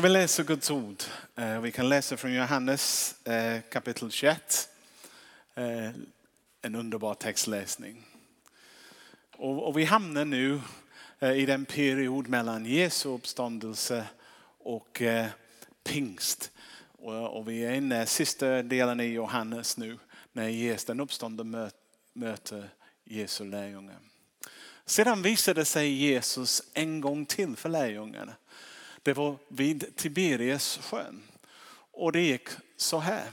Ska vi läsa Guds ord? Eh, vi kan läsa från Johannes eh, kapitel 21. Eh, en underbar textläsning. Och vi hamnar nu i den period mellan Jesu uppståndelse och pingst. Och vi är inne i sista delen i Johannes nu när Jesus den uppståndne möter Jesu lärjungar. Sedan visade sig Jesus en gång till för lärjungarna. Det var vid Tiberias sjön. Och det gick så här.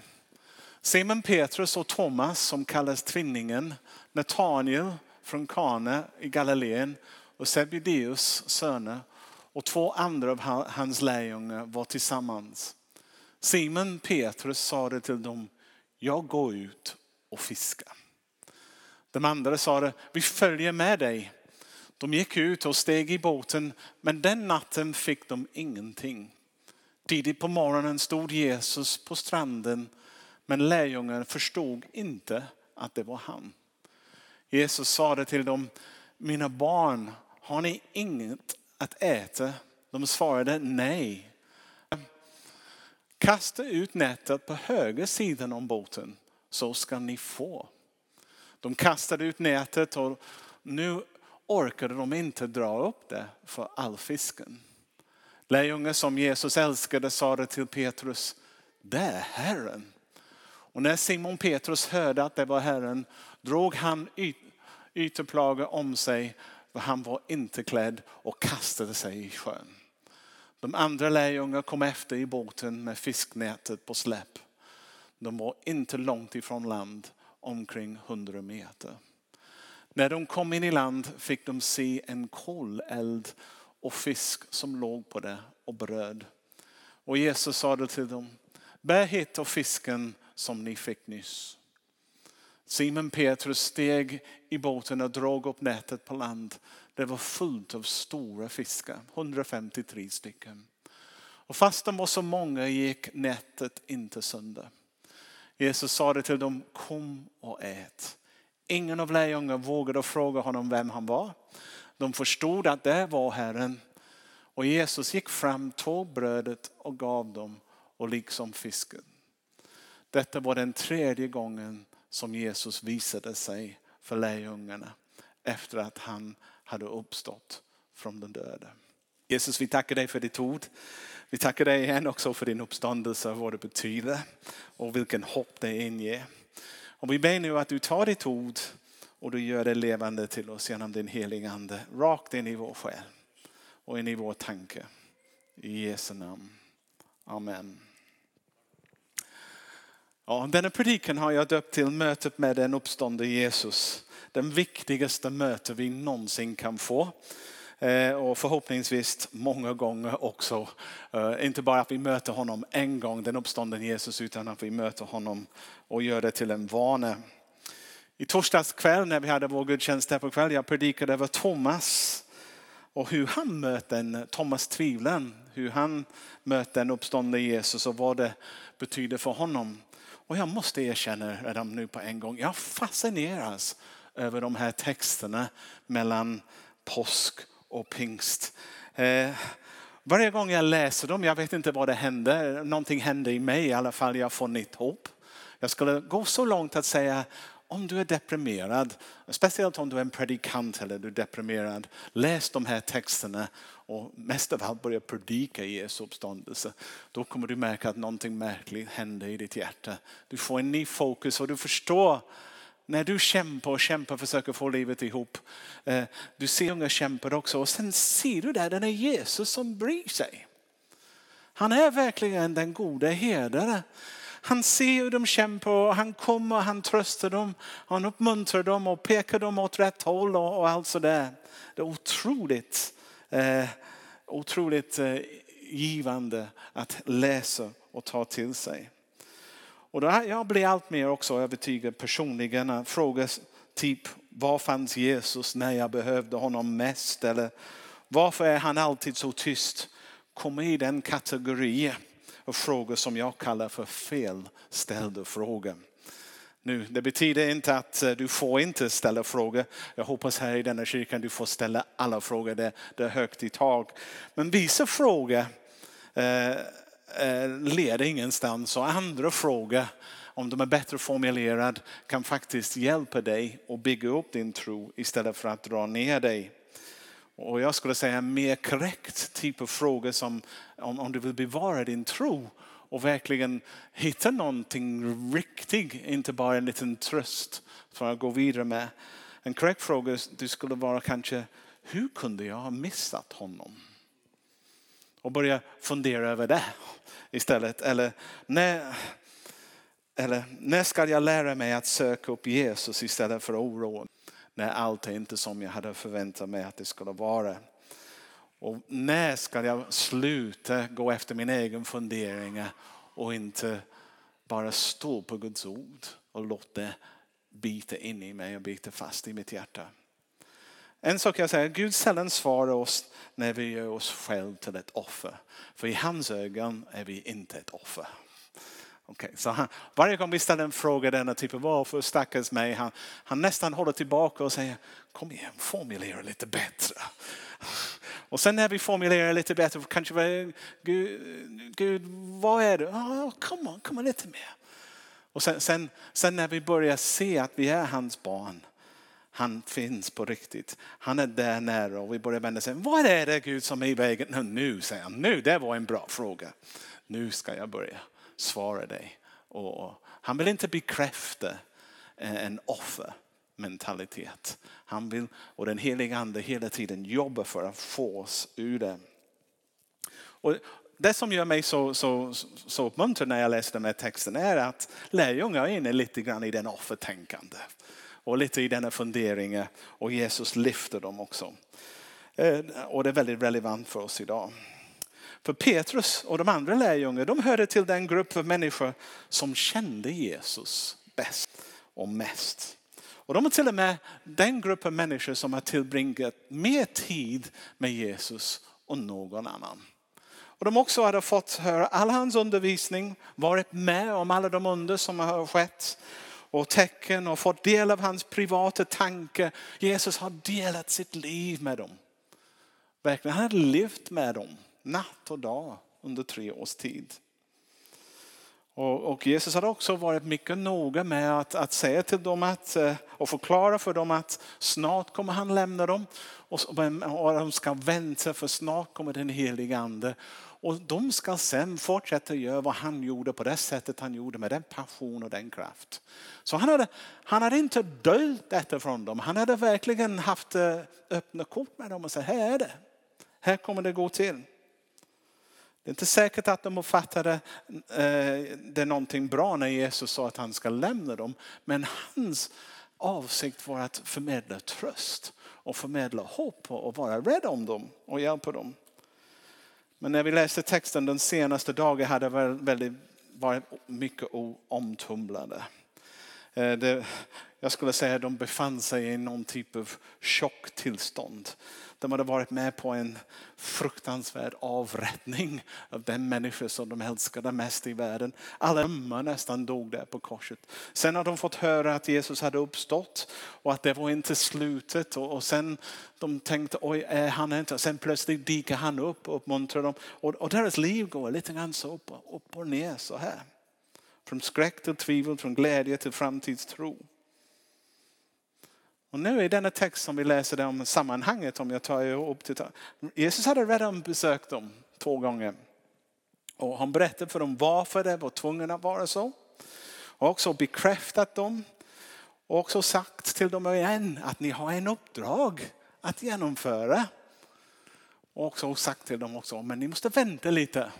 Simon Petrus och Thomas som kallas tvillingen, Nathaniel från Kana i Galileen och Sebedeus söner och två andra av hans lärjungar var tillsammans. Simon Petrus sade till dem, jag går ut och fiskar. De andra sade, vi följer med dig. De gick ut och steg i båten, men den natten fick de ingenting. Tidigt på morgonen stod Jesus på stranden, men lärjungarna förstod inte att det var han. Jesus sade till dem, mina barn, har ni inget att äta? De svarade nej. Kasta ut nätet på höger sidan om båten så ska ni få. De kastade ut nätet och nu orkade de inte dra upp det för all fisken. Lärjungar som Jesus älskade sa det till Petrus, det är Herren. Och när Simon Petrus hörde att det var Herren drog han ytterplaget om sig för han var inte klädd och kastade sig i sjön. De andra lärjungarna kom efter i båten med fisknätet på släpp. De var inte långt ifrån land, omkring 100 meter. När de kom in i land fick de se en koleld och fisk som låg på det och bröd. Och Jesus sade till dem, bär hit och fisken som ni fick nyss. Simon Petrus steg i båten och drog upp nätet på land. Det var fullt av stora fiskar, 153 stycken. Och fast de var så många gick nätet inte sönder. Jesus sade till dem, kom och ät. Ingen av lärjungarna vågade fråga honom vem han var. De förstod att det var Herren. Och Jesus gick fram, tog brödet och gav dem och liksom fisken. Detta var den tredje gången som Jesus visade sig för lärjungarna efter att han hade uppstått från den döda. Jesus, vi tackar dig för ditt ord. Vi tackar dig igen också för din uppståndelse, vad det betyder och vilken hopp det inger. Och vi ber nu att du tar ditt ord och du gör det levande till oss genom din heliga ande. Rakt in i vår själ och in i vår tanke. I Jesu namn. Amen. Ja, denna predikan har jag döpt till mötet med den uppståndne Jesus. Den viktigaste möte vi någonsin kan få. Eh, och förhoppningsvis många gånger också. Eh, inte bara att vi möter honom en gång, den uppstånden Jesus, utan att vi möter honom och gör det till en vana. I torsdags kväll när vi hade vår gudstjänst här på kväll, jag predikade över Thomas och hur han möter en Thomas tvivlen, hur han möter den uppståndne Jesus och vad det betyder för honom. Och jag måste erkänna redan nu på en gång, jag fascineras över de här texterna mellan påsk och pingst. Eh, varje gång jag läser dem, jag vet inte vad det händer, någonting händer i mig i alla fall, jag får nytt hopp. Jag skulle gå så långt att säga om du är deprimerad, speciellt om du är en predikant eller du är deprimerad, läs de här texterna och mest av allt börja predika Jesu uppståndelse. Då kommer du märka att någonting märkligt händer i ditt hjärta. Du får en ny fokus och du förstår när du kämpar och kämpar och försöker få livet ihop. Eh, du ser unga kämpar också och sen ser du där den är Jesus som bryr sig. Han är verkligen den gode herdare. Han ser hur de kämpar och han kommer och han tröstar dem. Han uppmuntrar dem och pekar dem åt rätt håll och, och allt sådär. Det är otroligt, eh, otroligt eh, givande att läsa och ta till sig. Och här, jag blir allt mer också övertygad personligen. när Fråga typ, var fanns Jesus när jag behövde honom mest? Eller varför är han alltid så tyst? Kommer i den kategori av frågor som jag kallar för felställda frågor. Nu, det betyder inte att eh, du får inte ställa frågor. Jag hoppas här i denna kyrkan du får ställa alla frågor. Det, det är högt i tak. Men vissa frågor eh, Eh, leder ingenstans och andra frågor om de är bättre formulerade kan faktiskt hjälpa dig att bygga upp din tro istället för att dra ner dig. Och jag skulle säga en mer korrekt typ av fråga som om, om du vill bevara din tro och verkligen hitta någonting riktigt, inte bara en liten tröst för att gå vidare med. En korrekt fråga du skulle vara kanske, hur kunde jag ha missat honom? Och börja fundera över det istället. Eller när, eller när ska jag lära mig att söka upp Jesus istället för oro? När allt är inte som jag hade förväntat mig att det skulle vara. Och när ska jag sluta gå efter mina egna funderingar och inte bara stå på Guds ord och låta det bita in i mig och bita fast i mitt hjärta. En sak jag säger, Gud sällan svarar oss när vi gör oss själva till ett offer. För i hans ögon är vi inte ett offer. Okay, så han, varje gång vi ställer en fråga denna typ av varför stackars mig, han, han nästan håller tillbaka och säger kom igen, formulera lite bättre. Och sen när vi formulerar lite bättre kanske vi, Gud, Gud vad är det? Oh, on, kom on lite mer. Och sen, sen, sen när vi börjar se att vi är hans barn, han finns på riktigt. Han är där nära och vi börjar vända sig. Vad är det Gud som är i vägen? Nu säger han, nu det var en bra fråga. Nu ska jag börja svara dig. Och han vill inte bekräfta en offermentalitet. Han vill, och den heliga ande hela tiden jobbar för att få oss ur det. Och det som gör mig så, så, så uppmuntrad när jag läser den här texten är att lärjungar är inne lite grann i den offertänkande. Och lite i denna funderingar eh, och Jesus lyfter dem också. Eh, och det är väldigt relevant för oss idag. För Petrus och de andra lärjungarna, de hörde till den grupp av människor som kände Jesus bäst och mest. Och de är till och med den grupp av människor som har tillbringat mer tid med Jesus än någon annan. Och de också hade fått höra all hans undervisning, varit med om alla de under som har skett och tecken och fått del av hans privata tankar. Jesus har delat sitt liv med dem. Verkligen, han har levt med dem natt och dag under tre års tid. Och, Jesus hade också varit mycket noga med att, att säga till dem att, eh, och förklara för dem att snart kommer han lämna dem och, och de ska vänta för snart kommer den helige ande. Och de ska sen fortsätta göra vad han gjorde på det sättet han gjorde med den passion och den kraft. Så han hade, han hade inte döljt detta från dem. Han hade verkligen haft eh, öppna kort med dem och sagt här är det. Här kommer det gå till. Det är inte säkert att de uppfattade eh, det någonting bra när Jesus sa att han ska lämna dem. Men hans avsikt var att förmedla tröst och förmedla hopp och vara rädd om dem och hjälpa dem. Men när vi läste texten den senaste dagen hade det väldigt, varit mycket omtumlande. Eh, det, jag skulle säga att de befann sig i någon typ av chocktillstånd. De hade varit med på en fruktansvärd avrättning av den människa som de älskade mest i världen. Alla ömmar nästan dog där på korset. Sen har de fått höra att Jesus hade uppstått och att det var inte slutet. Och, sen de tänkte, oj, är han inte? Sen plötsligt dyker han upp och uppmuntrar dem. Och, och deras liv går lite grann så upp, upp och ner så här. Från skräck till tvivel, från glädje till framtidstro. Och nu i denna text som vi läser om sammanhanget, om jag tar ihop till Jesus hade redan besökt dem två gånger. Och han berättade för dem varför det var tvungen att vara så. Och också bekräftat dem. Och också sagt till dem igen att ni har en uppdrag att genomföra. Och också sagt till dem också, men ni måste vänta lite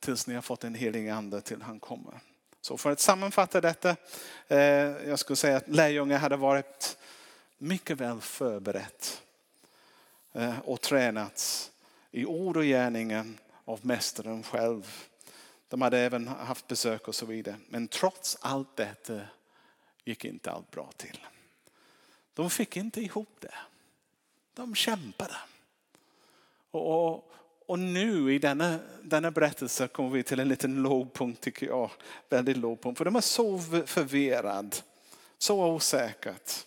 tills ni har fått en helig ande till han kommer. Så för att sammanfatta detta, eh, jag skulle säga att lärjungar hade varit mycket väl förberett eh, och tränats i ord och gärningen av mästaren själv. De hade även haft besök och så vidare. Men trots allt detta gick inte allt bra till. De fick inte ihop det. De kämpade. Och, och, och nu i denna, denna berättelse kommer vi till en liten lågpunkt tycker jag. Väldigt lågpunkt. För de är så förvirrade. Så osäkert.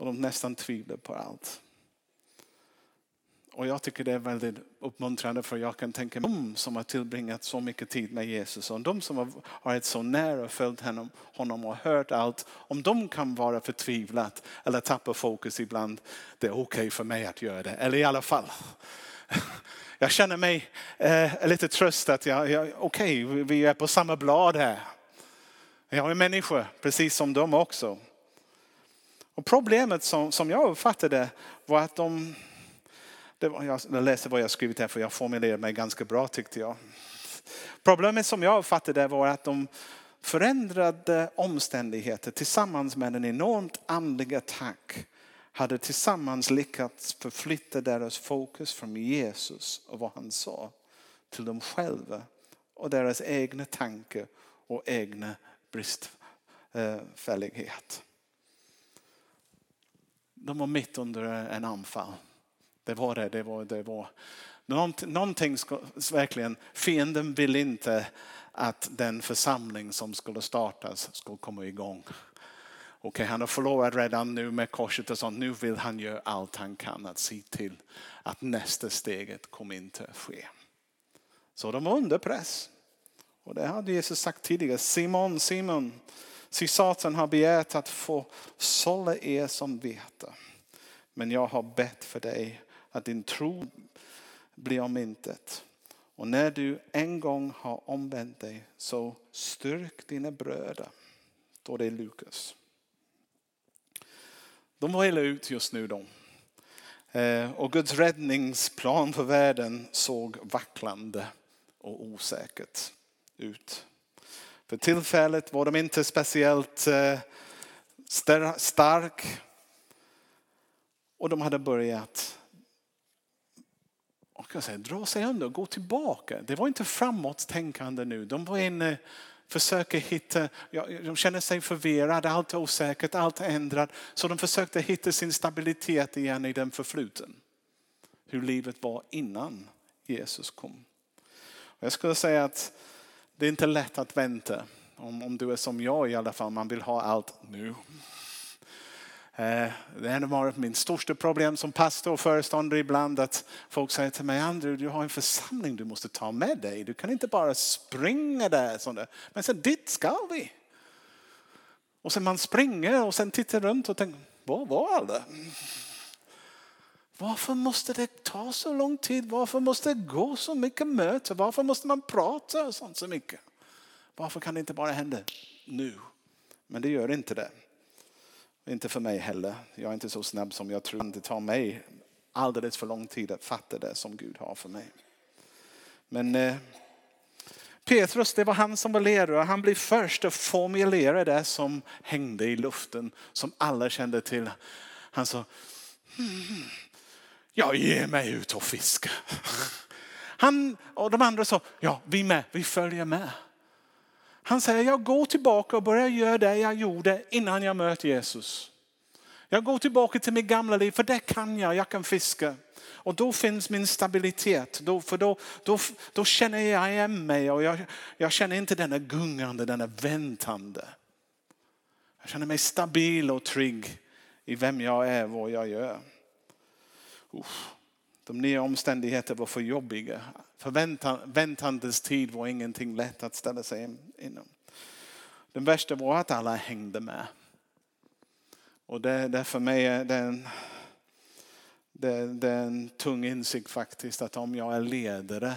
Och de nästan tvivlar på allt. Och jag tycker det är väldigt uppmuntrande för jag kan tänka mig de som har tillbringat så mycket tid med Jesus och de som har varit så nära och följt honom, honom och hört allt. Om de kan vara förtvivlat eller tappa fokus ibland, det är okej okay för mig att göra det. Eller i alla fall. Jag känner mig eh, lite tröstad. Jag, jag, okej, okay, vi är på samma blad här. Jag är människa, precis som de också. Och problemet som, som jag uppfattade var att de det var, jag läser vad jag skrivit här för jag formulerade mig ganska bra tyckte jag. Problemet som jag uppfattade var att de förändrade omständigheter tillsammans med en enormt andlig attack hade tillsammans lyckats förflytta deras fokus från Jesus och vad han sa till dem själva och deras egna tankar och egna bristfällighet. De var mitt under en anfall. Det var det, det var, det var. Någonting ska, verkligen, fienden vill inte att den församling som skulle startas skulle komma igång. Okej, han har förlorat redan nu med korset och sånt. Nu vill han göra allt han kan att se till att nästa steget kommer inte att ske. Så de var under press. Och det hade Jesus sagt tidigare. Simon, Simon, se Satan har begärt att få sålla er som vete. Men jag har bett för dig att din tro blir om intet. Och när du en gång har omvänt dig så styrk dina bröder. Då det är Lukas. De var illa ut just nu de. Eh, och Guds räddningsplan för världen såg vacklande och osäkert ut. För tillfället var de inte speciellt eh, stark. Och de hade börjat kan säga, dra sig undan och gå tillbaka. Det var inte framåt-tänkande nu. De var inne försöker hitta, ja, de känner sig förvirrade, allt är osäkert, allt är ändrat. Så de försökte hitta sin stabilitet igen i den förfluten. Hur livet var innan Jesus kom. Och jag skulle säga att det är inte lätt att vänta. Om, om du är som jag i alla fall, man vill ha allt nu. Eh, det har varit min största problem som pastor och föreståndare ibland att folk säger till mig, Andrew du har en församling du måste ta med dig. Du kan inte bara springa där. Men sen dit ska vi. Och sen man springer och sen tittar runt och tänker, var var alla? Varför måste det ta så lång tid? Varför måste det gå så mycket möten? Varför måste man prata och sånt så mycket? Varför kan det inte bara hända nu? Men det gör inte det. Inte för mig heller. Jag är inte så snabb som jag tror. Det tar mig alldeles för lång tid att fatta det som Gud har för mig. Men eh, Petrus, det var han som var ledare. Han blev först att formulera det som hängde i luften, som alla kände till. Han sa, hmm, hmm, hmm jag ger mig ut och fiska. Han och de andra sa, ja vi med, vi följer med. Han säger, jag går tillbaka och börjar göra det jag gjorde innan jag mötte Jesus. Jag går tillbaka till mitt gamla liv, för det kan jag, jag kan fiska. Och då finns min stabilitet, då, för då, då, då känner jag igen mig och jag, jag känner inte denna gungande, denna väntande. Jag känner mig stabil och trygg i vem jag är och vad jag gör. Uff. De nya omständigheterna var för jobbiga. Förväntandets tid var ingenting lätt att ställa sig inom. Den värsta var att alla hängde med. Och det, det för mig är den, en, det, det är en tung insikt faktiskt att om jag är ledare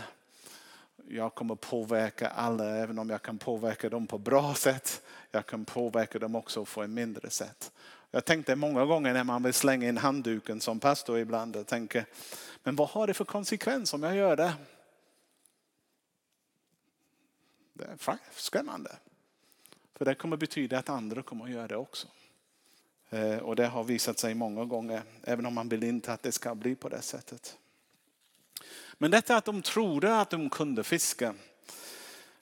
jag kommer påverka alla, även om jag kan påverka dem på bra sätt. Jag kan påverka dem också på ett mindre sätt. Jag tänkte många gånger när man vill slänga in handduken som pastor ibland jag tänker, men vad har det för konsekvens om jag gör det? Det är skrämmande. För det kommer betyda att andra kommer att göra det också. Eh, och det har visat sig många gånger, även om man vill inte att det ska bli på det sättet. Men detta att de trodde att de kunde fiska.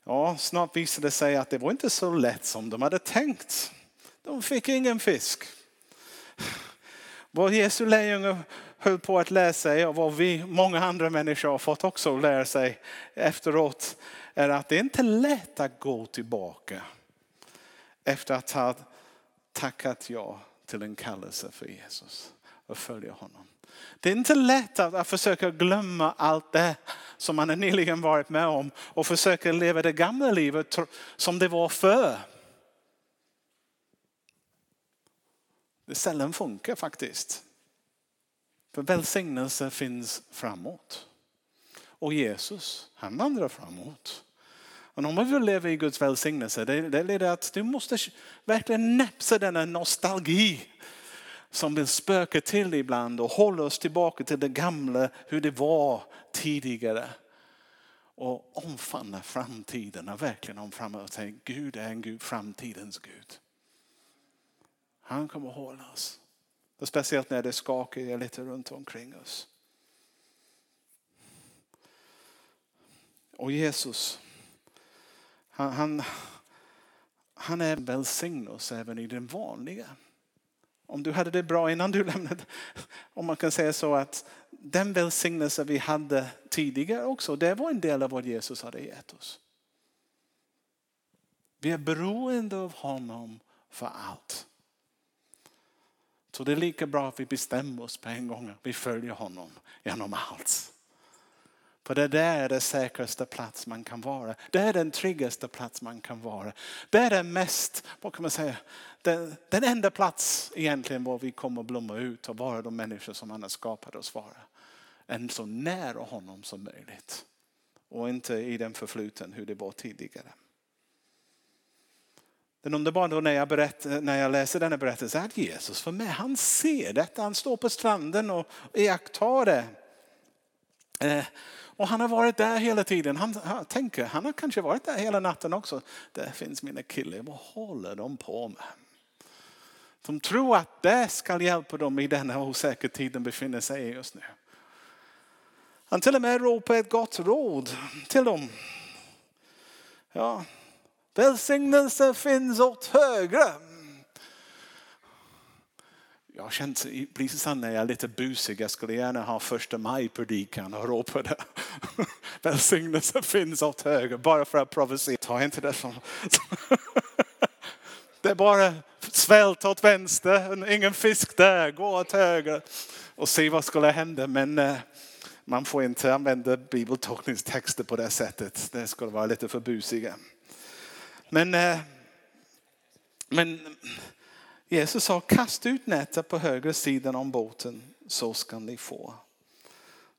Ja, snart visade det sig att det var inte så lätt som de hade tänkt. De fick ingen fisk. Vad Jesu lärjungar höll på att lära sig och vad vi, många andra människor har fått också lära sig efteråt är att det inte är lätt att gå tillbaka efter att ha tackat ja till en kallelse för Jesus och följa honom. Det är inte lätt att, att försöka glömma allt det som man nyligen varit med om och försöka leva det gamla livet som det var förr. Det sällan funkar faktiskt. För välsignelse finns framåt. Och Jesus, han vandrar framåt. Och om man vill leva i Guds välsignelse, det, det leder att du måste verkligen näpsa denna nostalgi som vill spöka till ibland och hålla oss tillbaka till det gamla, hur det var tidigare. Och omfamna framtiden och verkligen omfamna och säga Gud är en Gud, framtidens Gud. Han kommer att hålla oss. Och speciellt när det skakar lite runt omkring oss. Och Jesus, han, han, han är välsignelse även i den vanliga. Om du hade det bra innan du lämnade, om man kan säga så att den välsignelse vi hade tidigare också, det var en del av vad Jesus hade gett oss. Vi är beroende av honom för allt. Så det är lika bra att vi bestämmer oss på en gång att vi följer honom genom allt. För det där är den säkraste plats man kan vara. Det är den tryggaste plats man kan vara. Det är den mest, vad kan man säga, den, den enda plats egentligen var vi kommer att blomma ut och vara de människor som han har skapat oss vara. En så nära honom som möjligt. Och inte i den förfluten hur det var tidigare. Den underbara då när jag, berätt, när jag läser denna berättelse är att Jesus för mig, han ser detta. Han står på stranden och iakttar det. Eh, och han har varit där hela tiden. Han, han tänker, han har kanske varit där hela natten också. Där finns mina killar, vad håller de på med? De tror att det ska hjälpa dem i denna osäkra tid de befinner sig i just nu. Han till och med ropar ett gott råd till dem. Ja, välsignelse finns åt högre. Jag har precis när jag är lite busig, jag skulle gärna ha första maj-predikan och ropa det. Välsignelse finns åt höger, bara för att provocera. Ta inte det som... Det är bara svält åt vänster, ingen fisk där, gå åt höger och se vad skulle hända. Men eh, man får inte använda bibeltolkningstexter på det sättet. Det skulle vara lite för busiga. Men, eh, men Jesus sa kasta ut nätet på högra sidan om båten så ska ni få.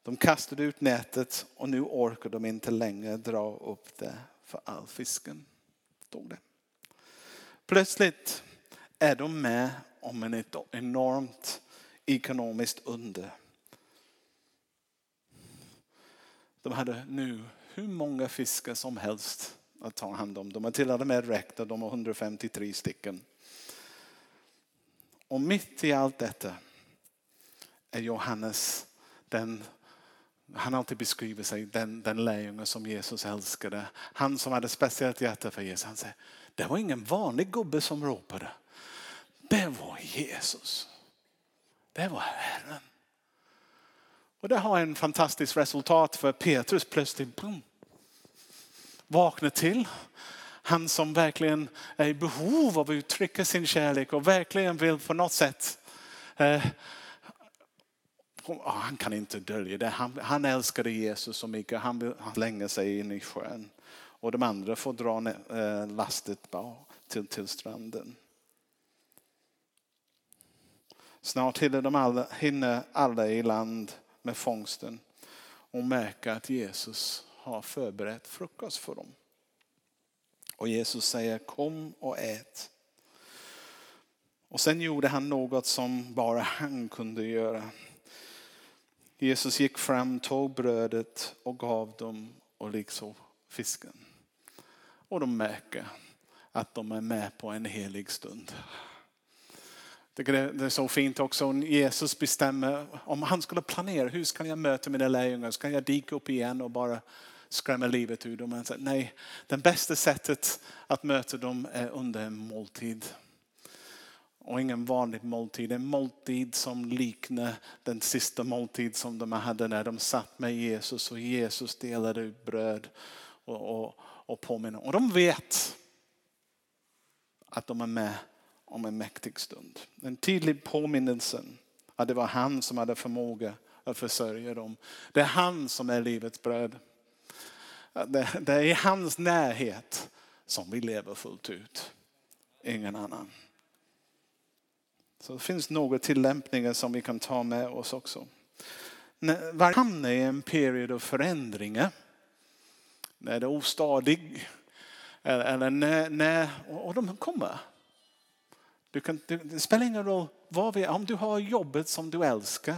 De kastade ut nätet och nu orkar de inte längre dra upp det för all fisken. Stod det. Plötsligt är de med om en enormt ekonomiskt under. De hade nu hur många fiskar som helst att ta hand om. De har till och med räknat, de har 153 stycken. Och mitt i allt detta är Johannes den han alltid beskriver sig den, den lärjunge som Jesus älskade. Han som hade speciellt hjärta för Jesus. Han säger, det var ingen vanlig gubbe som ropade. Det var Jesus. Det var Herren. Och det har en fantastisk resultat för Petrus plötsligt boom, vaknar till. Han som verkligen är i behov av att uttrycka sin kärlek och verkligen vill på något sätt eh, ah, han kan inte dölja det. Han, han älskade Jesus så mycket. Han vill slänga sig in i sjön. Och de andra får dra eh, lastet till, till stranden. Snart hinner de alla, hinner alla i land med fångsten och märker att Jesus har förberett frukost för dem. Och Jesus säger kom och ät. Och sen gjorde han något som bara han kunde göra. Jesus gick fram, tog brödet och gav dem och liksom fisken. Och de märker att de är med på en helig stund. Det är så fint också Jesus bestämmer, om han skulle planera, hur ska jag möta mina lärjungar? Ska jag dyka upp igen och bara skrämma livet ur dem? Nej, det bästa sättet att möta dem är under en måltid. Och ingen vanlig måltid, en måltid som liknar den sista måltid som de hade när de satt med Jesus och Jesus delade ut bröd och, och, och påminner. Och de vet att de är med om en mäktig stund. En tydlig påminnelse Att det var han som hade förmåga att försörja dem. Det är han som är livets bröd. Det är i hans närhet som vi lever fullt ut. Ingen annan. Så det finns några tillämpningar som vi kan ta med oss också. När hamnar i en period av förändringar, när det är ostadig, eller när, när och de kommer. Du kan, det spelar ingen roll vad vi, om du har jobbet som du älskar.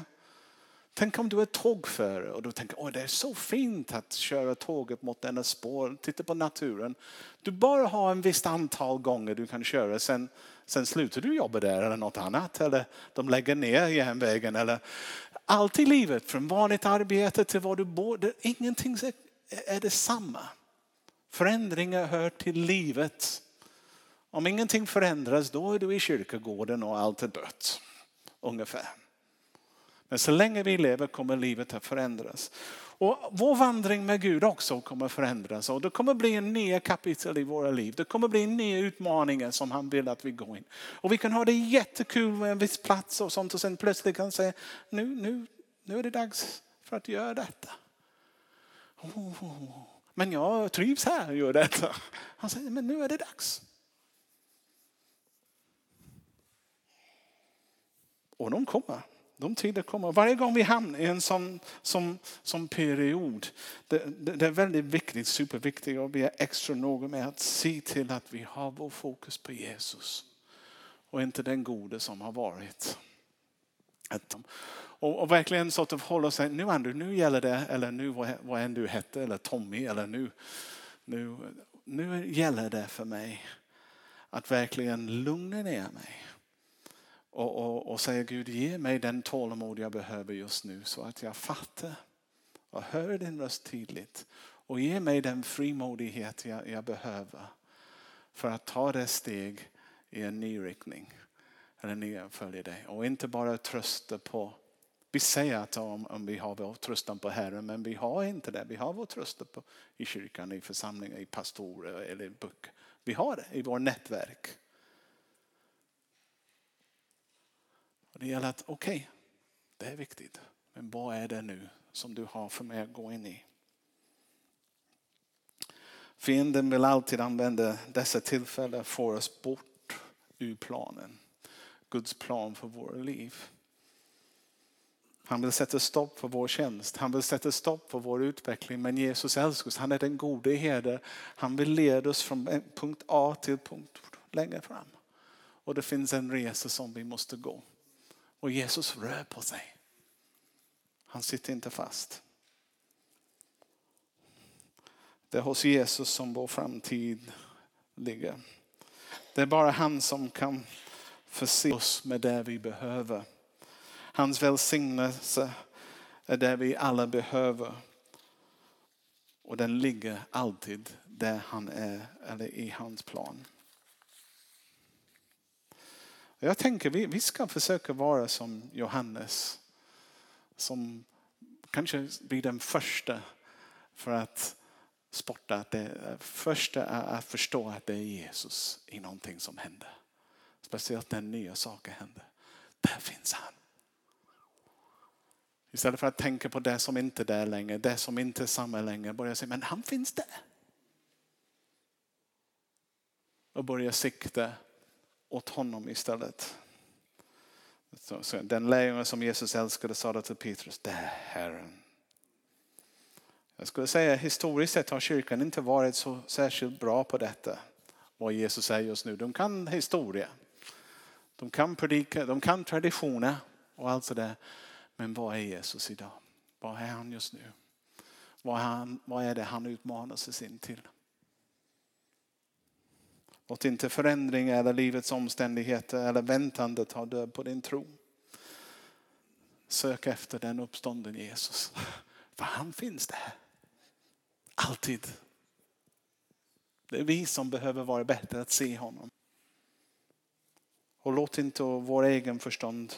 Tänk om du är tågförare och du tänker att det är så fint att köra tåget mot denna spår, titta på naturen. Du bara har en visst antal gånger du kan köra, sen, sen slutar du jobba där eller något annat. Eller de lägger ner järnvägen. Eller, allt i livet, från vanligt arbete till var du bor, det, ingenting är detsamma. Förändringar hör till livet. Om ingenting förändras då är du i kyrkogården och allt är dött. Ungefär. Men så länge vi lever kommer livet att förändras. Och vår vandring med Gud också kommer förändras. Och det kommer bli en ny kapitel i våra liv. Det kommer bli nya utmaningar som han vill att vi går in. Och vi kan ha det jättekul med en viss plats och sånt och sen plötsligt kan säga nu, nu, nu är det dags för att göra detta. Oh, men jag trivs här och gör detta. Han säger men nu är det dags. Och de kommer. De tider kommer. Varje gång vi hamnar i en sån, som, som period, det, det, det, är väldigt viktigt, superviktigt och vi är extra noga med att se till att vi har vår fokus på Jesus och inte den gode som har varit. Och, och verkligen sort of hålla sig, nu Andrew, nu gäller det, eller nu vad, vad än du hette, eller Tommy, eller nu, nu, nu gäller det för mig att verkligen lugna ner mig och, och, och säger Gud ge mig den tålamod jag behöver just nu så att jag fattar och hör din röst tydligt. Och ge mig den frimodighet jag, jag behöver för att ta det steg i en ny riktning. Eller nya följer dig. Och inte bara trösta på vi säger att om, om vi har vår tröstan på Herren, men vi har inte det. Vi har vår tröstan på, i kyrkan, i församlingar, i pastorer eller i. Vi har det i vårt nätverk. Och det gäller att, okej, okay, det är viktigt. Men vad är det nu som du har för mig att gå in i? Fienden vill alltid använda dessa tillfällen för oss bort ur planen. Guds plan för våra liv. Han vill sätta stopp för vår tjänst. Han vill sätta stopp för vår utveckling. Men Jesus älskar oss. Han är den gode herde. Han vill leda oss från punkt A till punkt längre fram. Och det finns en resa som vi måste gå. Och Jesus rör på sig. Han sitter inte fast. Det är hos Jesus som vår framtid ligger. Det är bara han som kan förse oss med det vi behöver. Hans välsignelse är det vi alla behöver. Och den ligger alltid där han är eller i hans plan. Jag tänker vi, vi ska försöka vara som Johannes. Som kanske blir den första för att sporta. Att det första är att förstå att det är Jesus i någonting som händer. Speciellt när nya saker händer. Där finns han. Istället för att tänka på det som inte är där längre, det som inte är samma längre. Börja säga, men han finns där. Och börja sikta åt honom istället. Så, den lärjunge som Jesus älskade sa till Petrus, det är Herren. Jag skulle säga historiskt sett har kyrkan inte varit så särskilt bra på detta. Vad Jesus säger just nu. De kan historia. De kan predika, de kan traditioner och allt sådär. Men vad är Jesus idag? Vad är han just nu? Vad är, han, vad är det han utmanar sig till? Låt inte förändringar eller livets omständigheter eller väntandet ha död på din tro. Sök efter den uppstånden Jesus. För han finns där. Alltid. Det är vi som behöver vara bättre att se honom. Och låt inte vår egen förstånd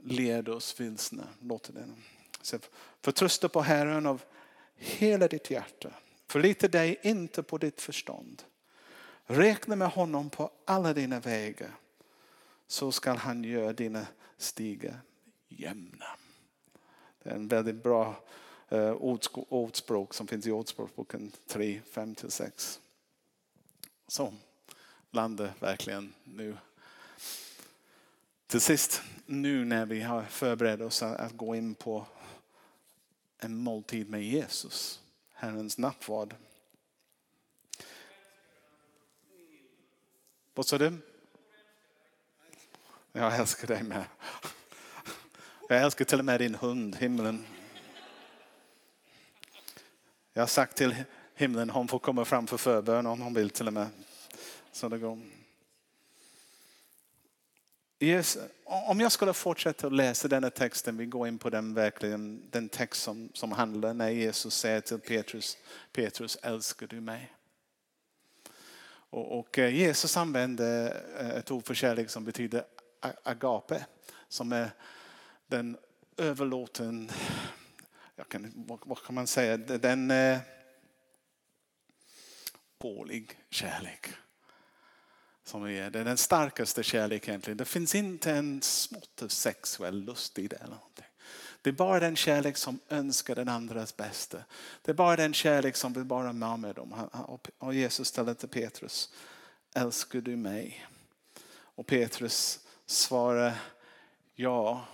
leda oss vilsna. Låt den. Förtrösta på Herren av hela ditt hjärta. Förlita dig inte på ditt förstånd. Räkna med honom på alla dina vägar så skall han göra dina stigar jämna. Det är en väldigt bra eh, ordspråk som finns i Ordspråksboken 3, 5-6. Så, landa verkligen nu. Till sist, nu när vi har förberett oss att gå in på en måltid med Jesus, Herrens nattvard. Vad sa du? Jag älskar dig med. Jag älskar till och med din hund, himlen. Jag har sagt till himlen, hon får komma fram för förbön om hon vill till och med. Så det går. Yes. Om jag skulle fortsätta att läsa denna texten, vi går in på den verkligen, den text som, som handlar när Jesus säger till Petrus, Petrus älskar du mig? Och, och eh, Jesus använder eh, ett ord för kärlek som betyder agape, som är den överlåten, jag kan, vad kan man säga, den eh, pålig kärlek. Som är, det är den starkaste kärlek egentligen. Det finns inte en smått sexuell lust i det. Eller någonting. Det är bara den kärlek som önskar den andras bästa. Det är bara den kärlek som vill vara med dem. Och Jesus ställer till Petrus, älskar du mig? Och Petrus svarar, ja,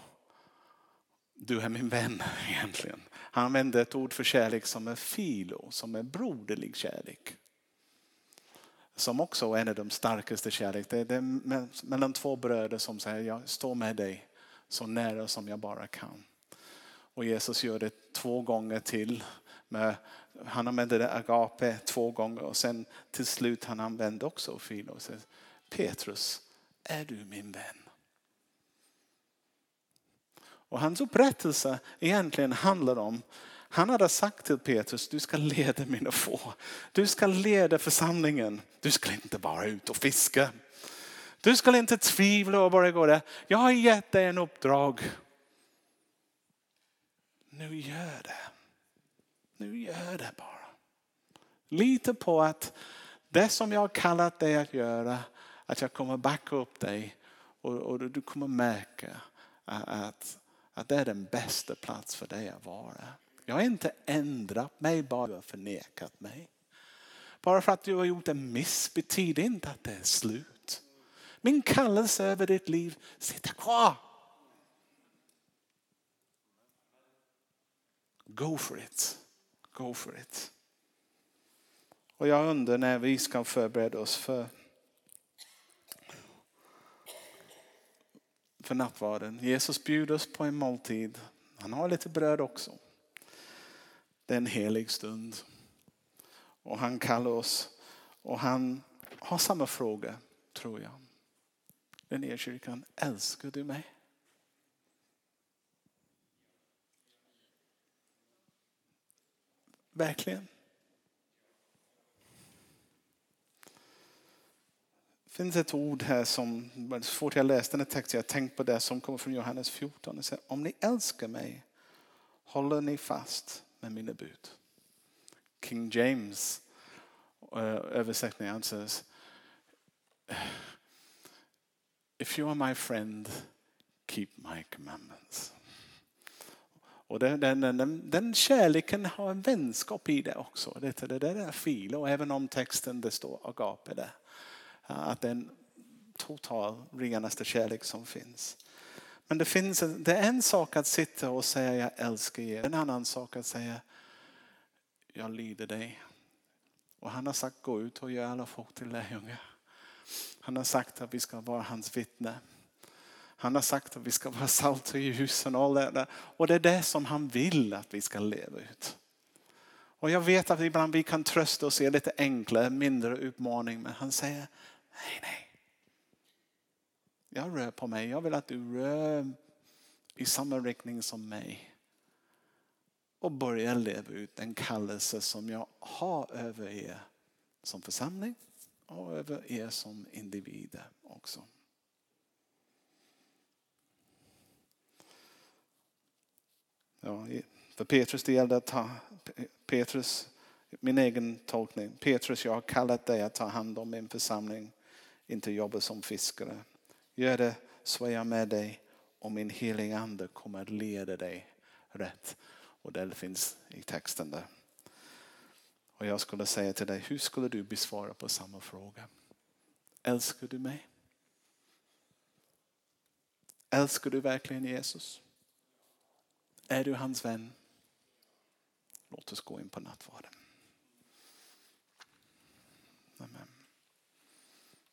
du är min vän egentligen. Han använder ett ord för kärlek som är filo, som är broderlig kärlek. Som också är en av de starkaste kärlek. Det är mellan två bröder som säger, jag står med dig så nära som jag bara kan. Och Jesus gör det två gånger till. Med, han använder det agape två gånger och sen till slut han använder också filo. Petrus, är du min vän? Och hans upprättelse egentligen handlar om han hade sagt till Petrus, du ska leda mina få. Du ska leda församlingen. Du ska inte bara ut och fiska. Du ska inte tvivla och bara gå där. Jag har gett dig en uppdrag. Nu gör det. Nu gör det bara. Lita på att det som jag har kallat dig att göra, att jag kommer backa upp dig och, och du kommer märka att, att det är den bästa plats för dig att vara. Jag har inte ändrat mig bara du har förnekat mig. Bara för att du har gjort en miss betyder inte att det är slut. Min kallelse över ditt liv sitter kvar. Go for it. Go for it. Och jag undrar när vi ska förbereda oss för, för nattvarden. Jesus bjuder oss på en måltid. Han har lite bröd också. Det är en helig stund. Och han kallar oss och han har samma fråga, tror jag. Den kyrkan, älskar du mig? Verkligen. Det finns ett ord här som, så fort jag läste den här texten, jag tänkte på det som kommer från Johannes 14. Det säger, om ni älskar mig håller ni fast med mina bud. King James eh, översättning anses. If you are my friend, keep my commandments. Och den, den, den, den kärleken har en vänskap i det också. Det, det, det är fil och även om texten det står agape där. Att det är en total renaste kärlek som finns. Men det, finns det är en sak att sitta och säga jag älskar er. En annan sak att säga jag lyder dig. Och han har sagt gå ut och gör alla folk till lärjungar. Han har sagt att vi ska vara hans vittne. Han har sagt att vi ska vara salt och ljus och all det Och det är det som han vill att vi ska leva ut. Och jag vet att ibland vi kan trösta oss i lite enklare, mindre utmaning. Men han säger nej, nej. Jag rör på mig. Jag vill att du rör i samma riktning som mig. Och börja leva ut den kallelse som jag har över er som församling och över er som individer också. Ja, för Petrus det gällde att ta, Petrus, min egen tolkning. Petrus, jag har kallat dig att ta hand om min församling, inte jobba som fiskare. Gör det så är jag med dig och min heliga ande kommer att leda dig rätt. Och det finns i texten där. Och jag skulle säga till dig, hur skulle du besvara på samma fråga? Älskar du mig? Älskar du verkligen Jesus? Är du hans vän? Låt oss gå in på nattvarden.